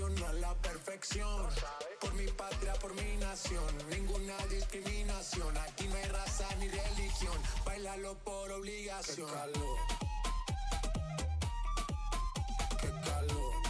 no a la perfección. Por mi patria, por mi nación, ninguna discriminación. Aquí no hay raza ni religión, bailalo por obligación. disco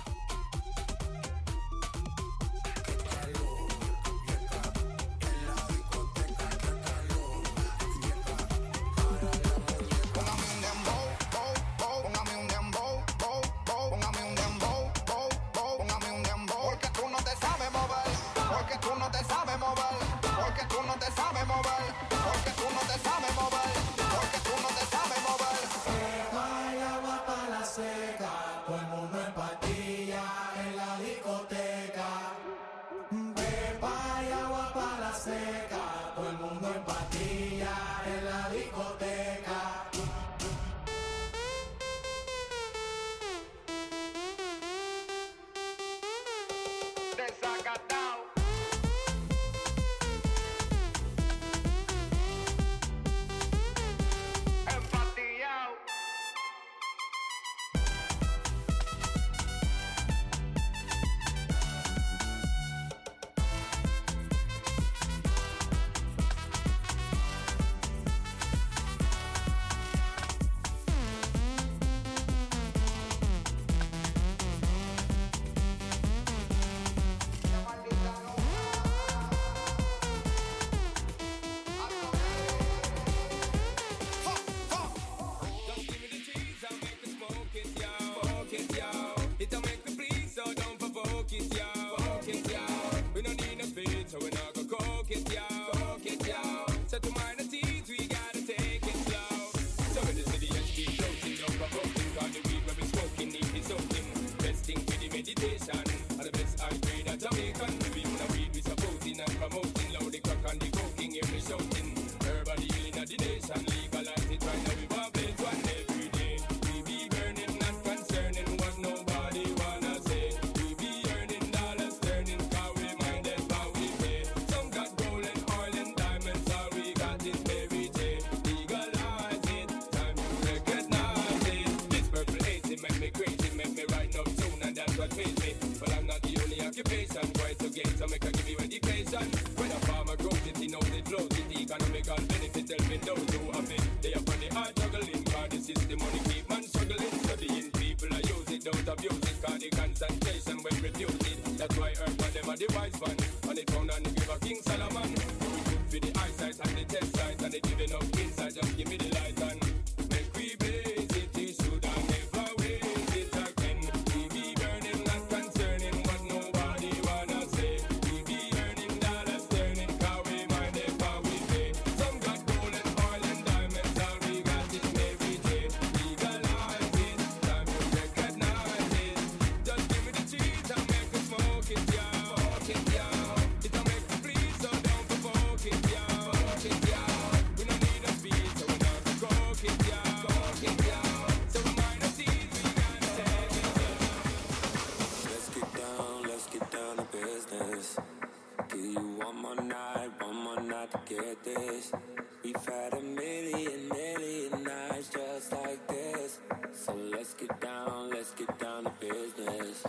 down, let's get down to business.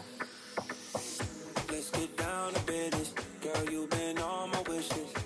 Let's get down to business. Girl, you've been on my wishes.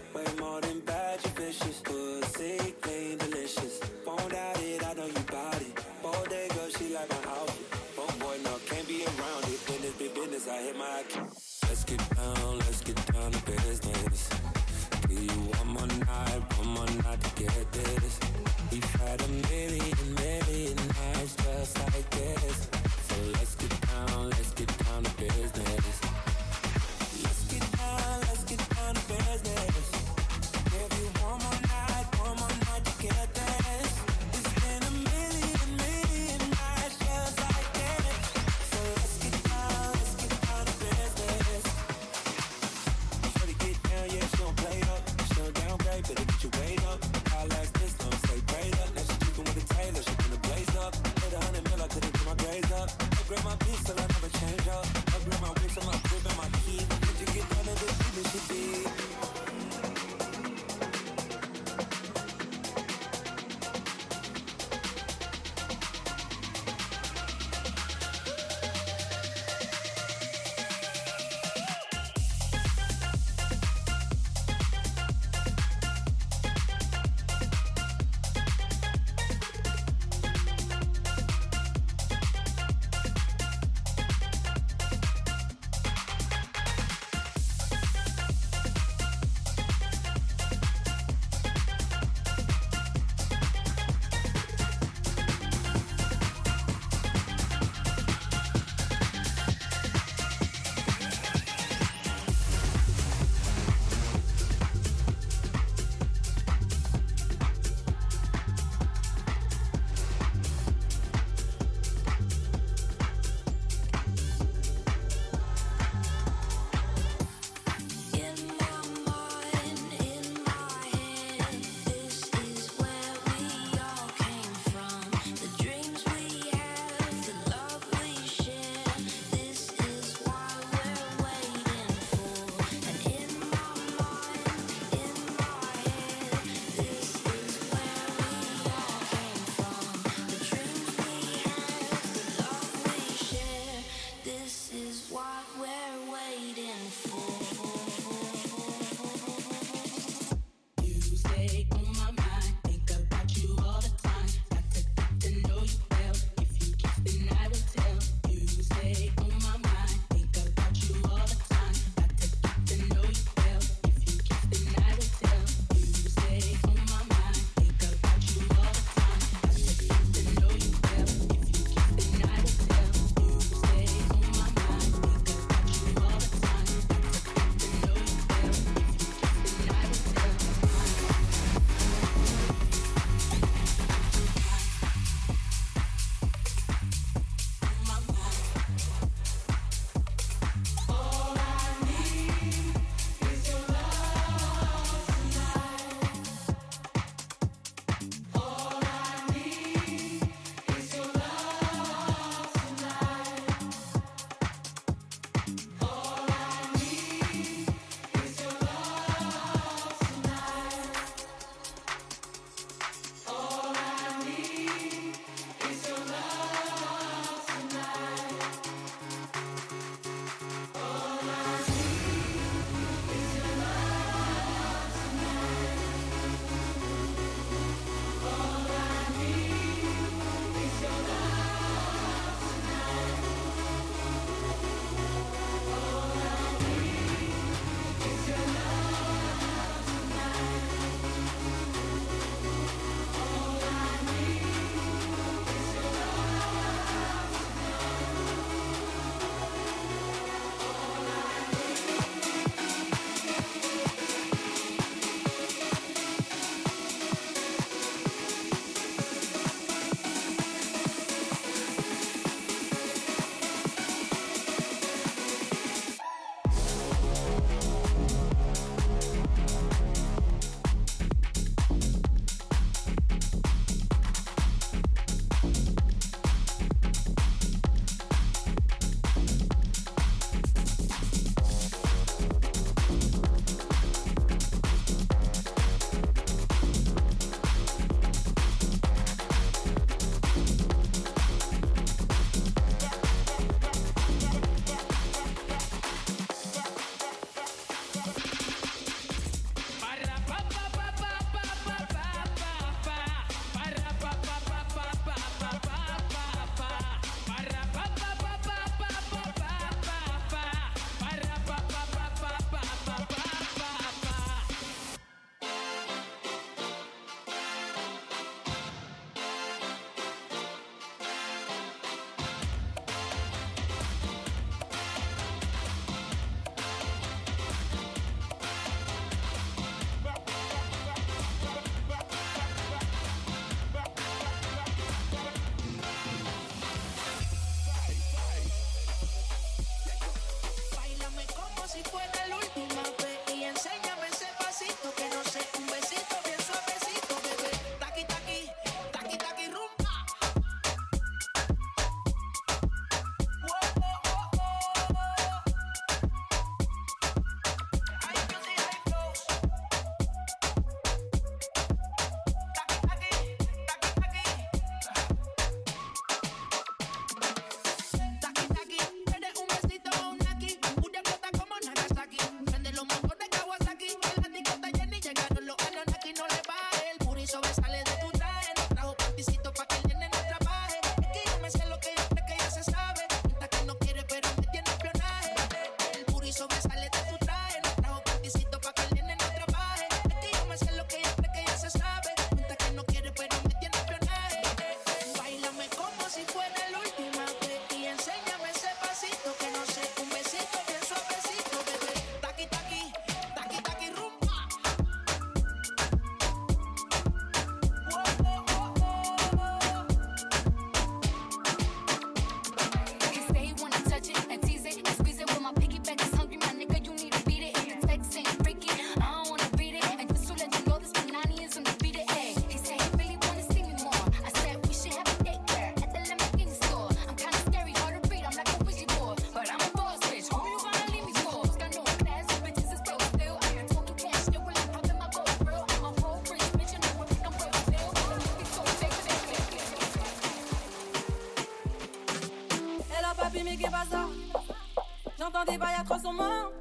J'entends des bails à 300 mains.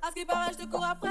À ce qui paraît, je te cours après.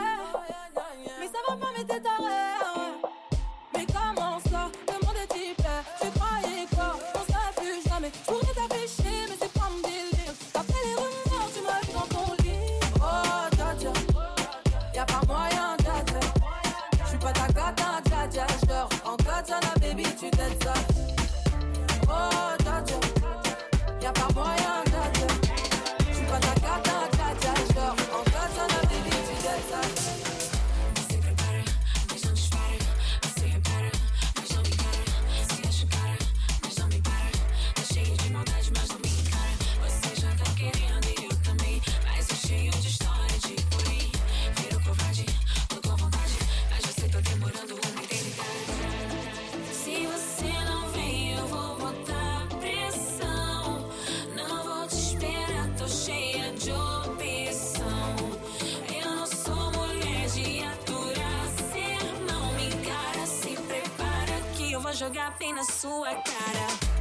jogar bem na sua cara.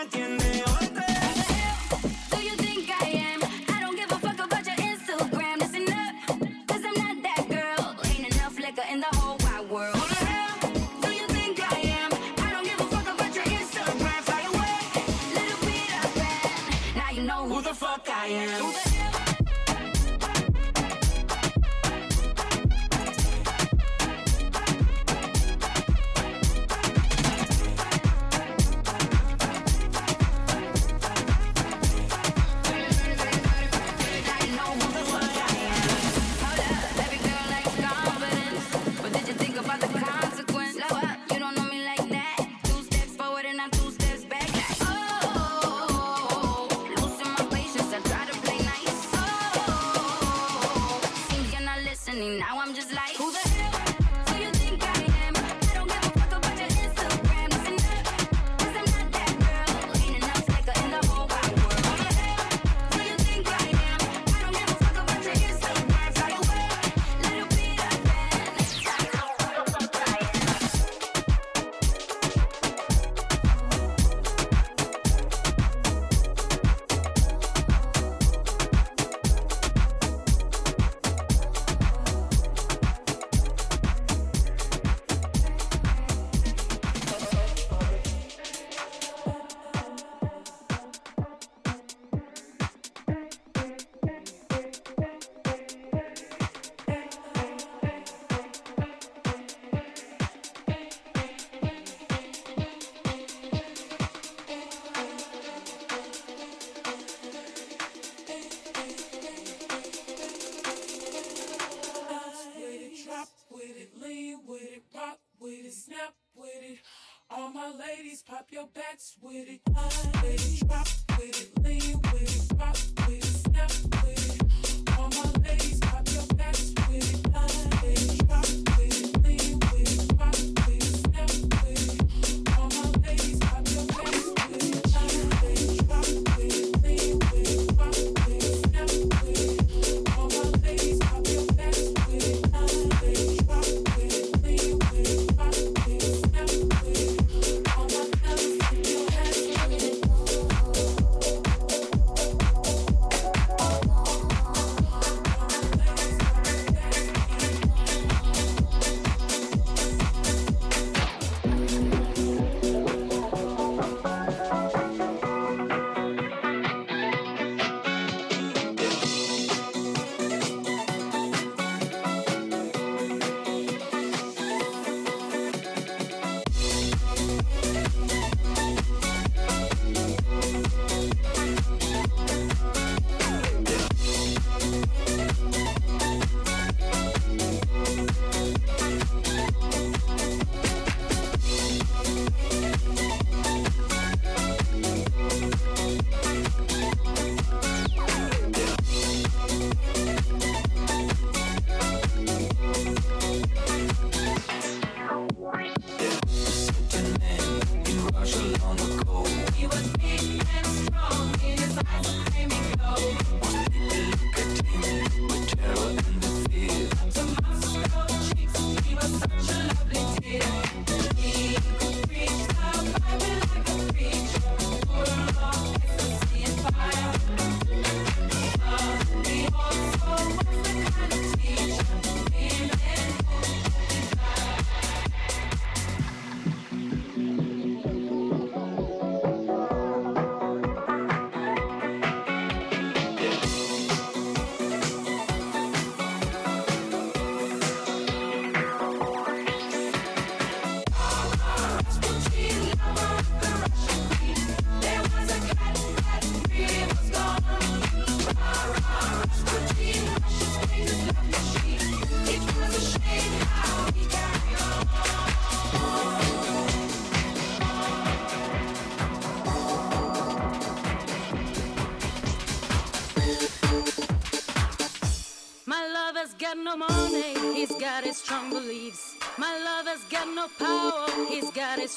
me entiendes. drop your backs with it, with it, drop with it, lean with it, drop with it.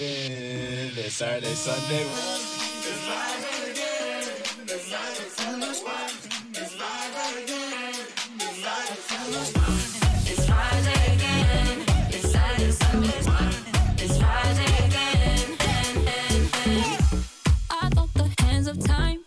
again. This Saturday, Sunday. It's live again. It's live again. It's live again. It's live again. I thought the hands of time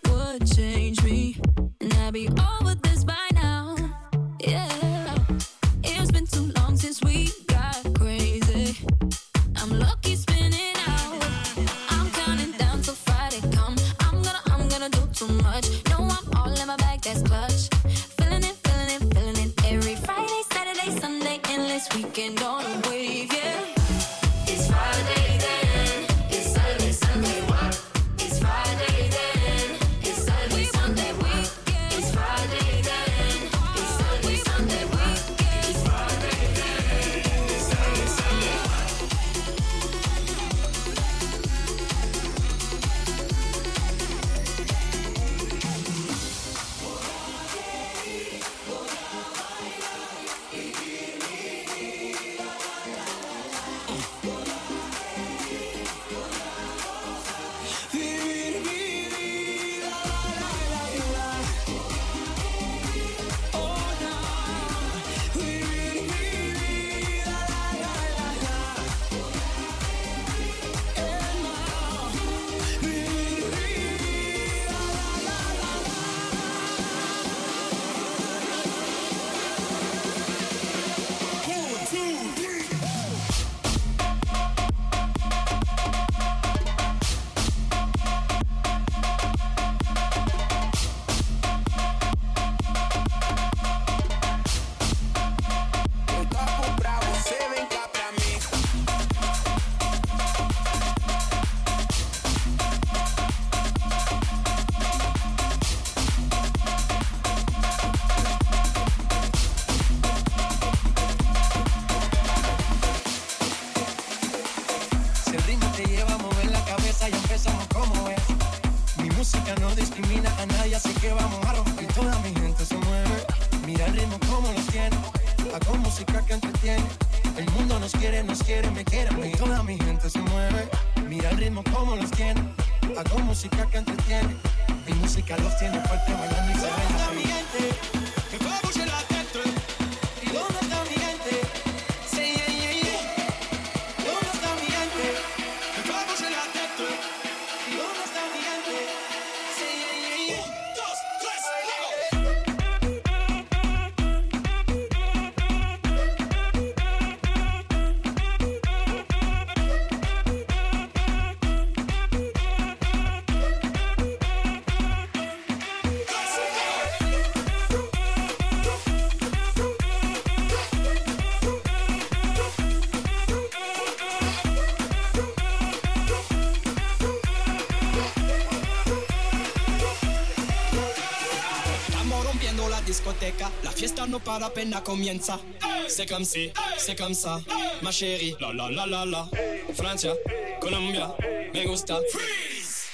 discoteca. La fiesta no para pena comienza. C'est comme si, c'est comme ça, ma chérie. La la la la la. Francia, Colombia, me gusta. Freeze.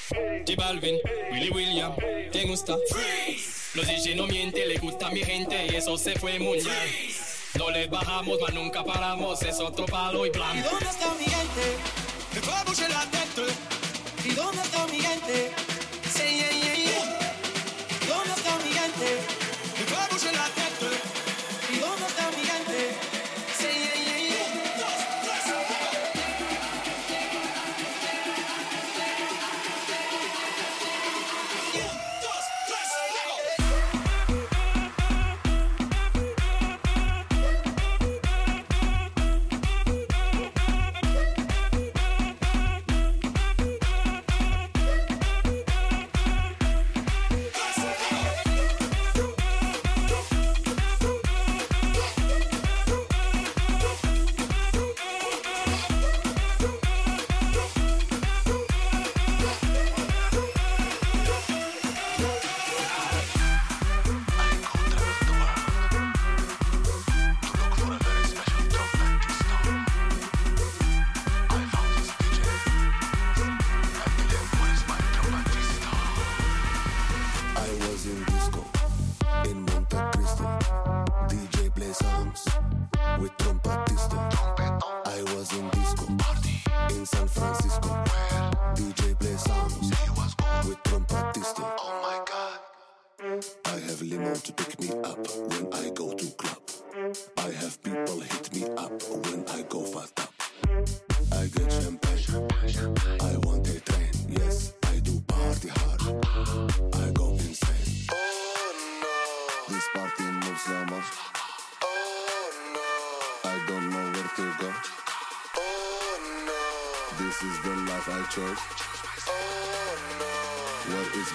J Balvin, Willy William, te gusta. Freeze. Los DJ no mienten, le gusta mi gente eso se fue muy Freeze. No les bajamos, mas nunca paramos, es otro palo y plan. ¿Y dónde está mi gente? Me fue la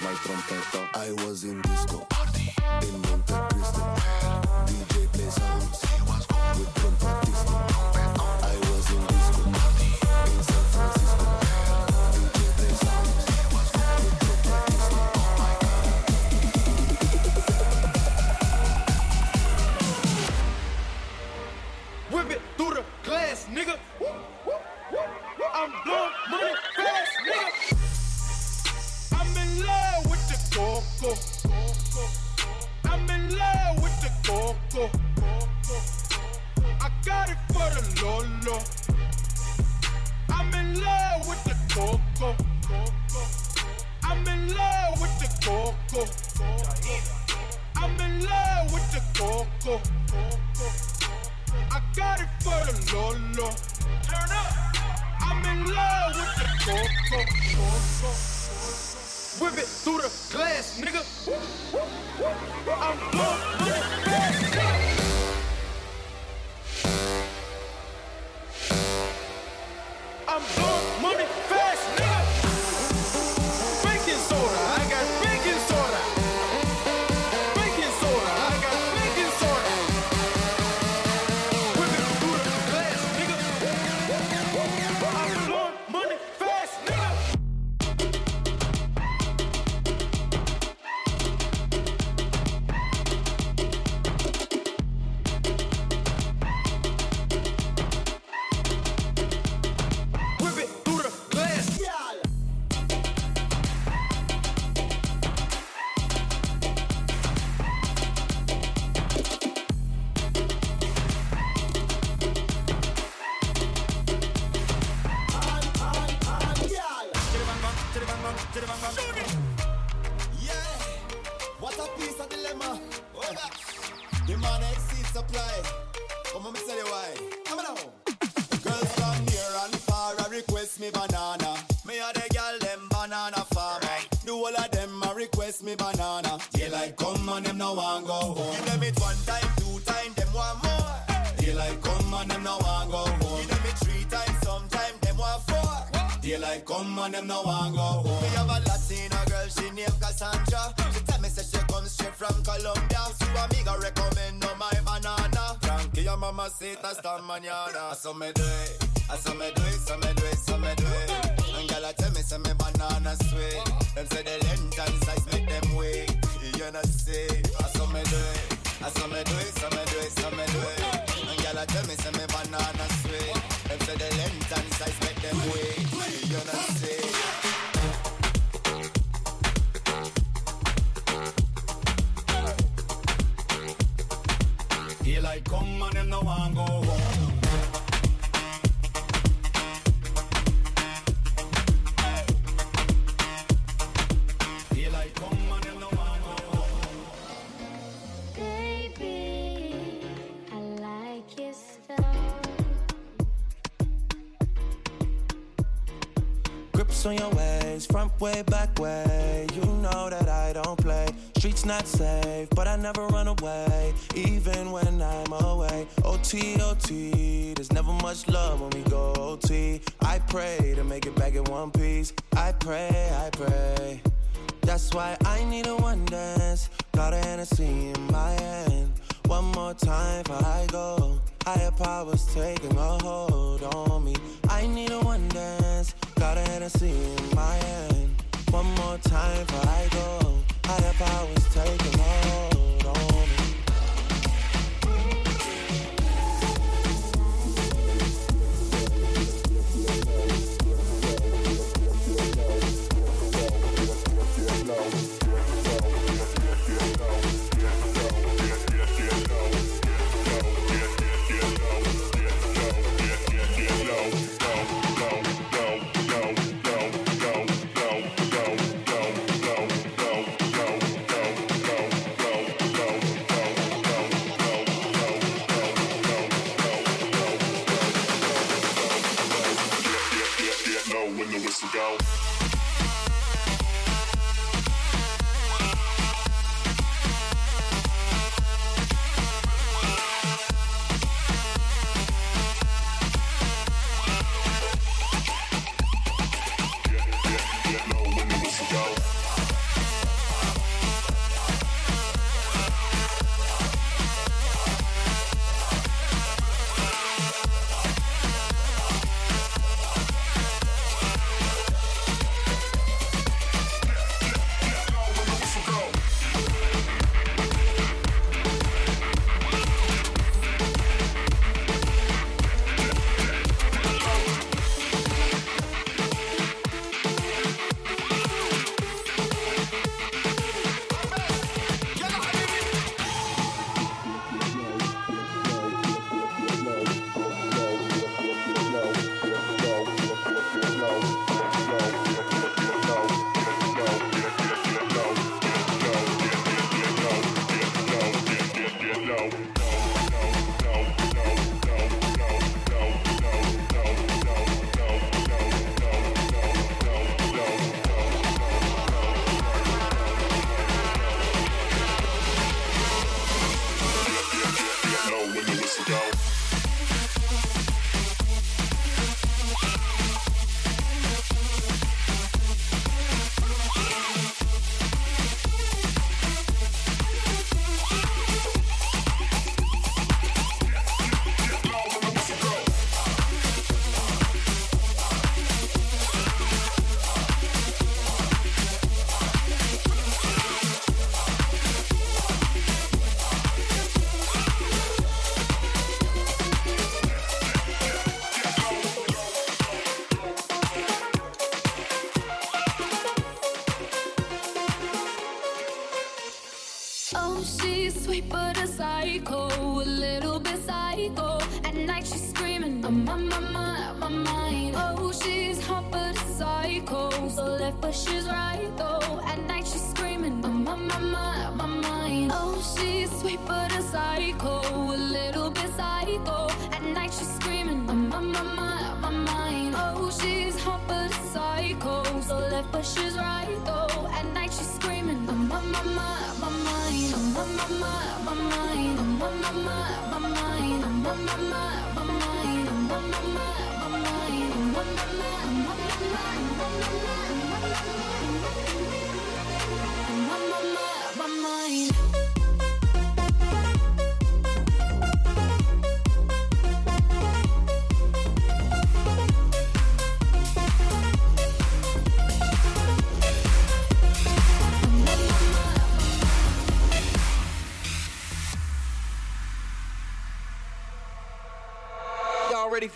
Where is my trumpeter? I was in disco Party. in Monte Cristo. DJ play songs with trompetisto. I was in disco in San Francisco. DJ play songs with trompetisto. Whip it through the glass, nigga. I'm blowing money Come them no want go home. Me have a Latina girl, she named Cassandra. She tell me say she comes straight from Colombia. So amiga recommend no my banana. Frankie, your mama say hasta mañana. So me do On your ways, front way, back way. You know that I don't play. Streets not safe, but I never run away, even when I'm away. OT, OT, there's never much love when we go OT. I pray to make it back in one piece. I pray, I pray. That's why I need a one dance. Got a Hennessy in my hand. One more time before I go. Higher powers taking a hold on me. I need a one dance. Got a Hennessy in my hand. One more time before I go. Higher powers taking a hold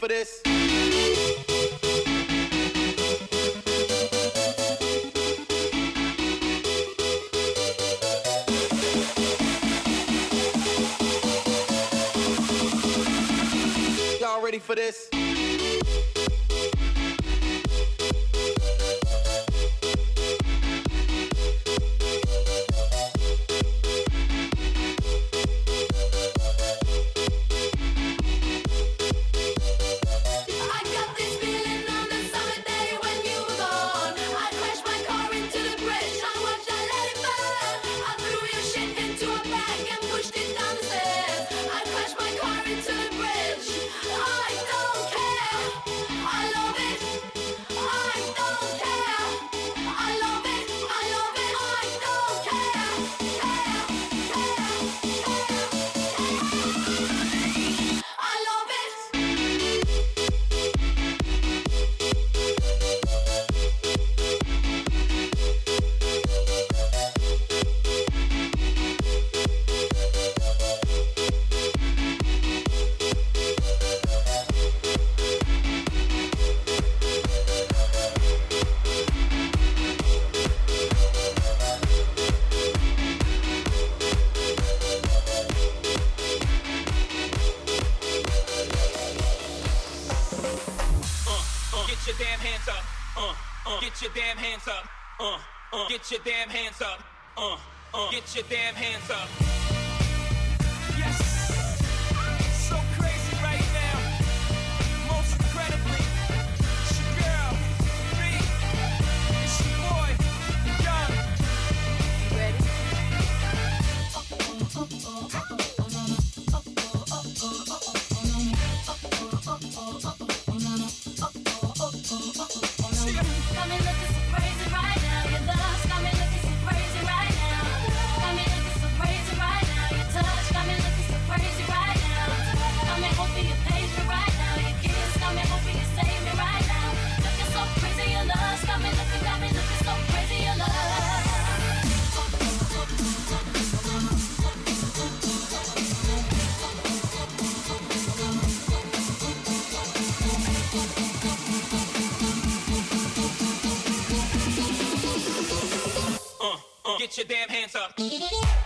for this? Y'all ready for this? get your damn hands up.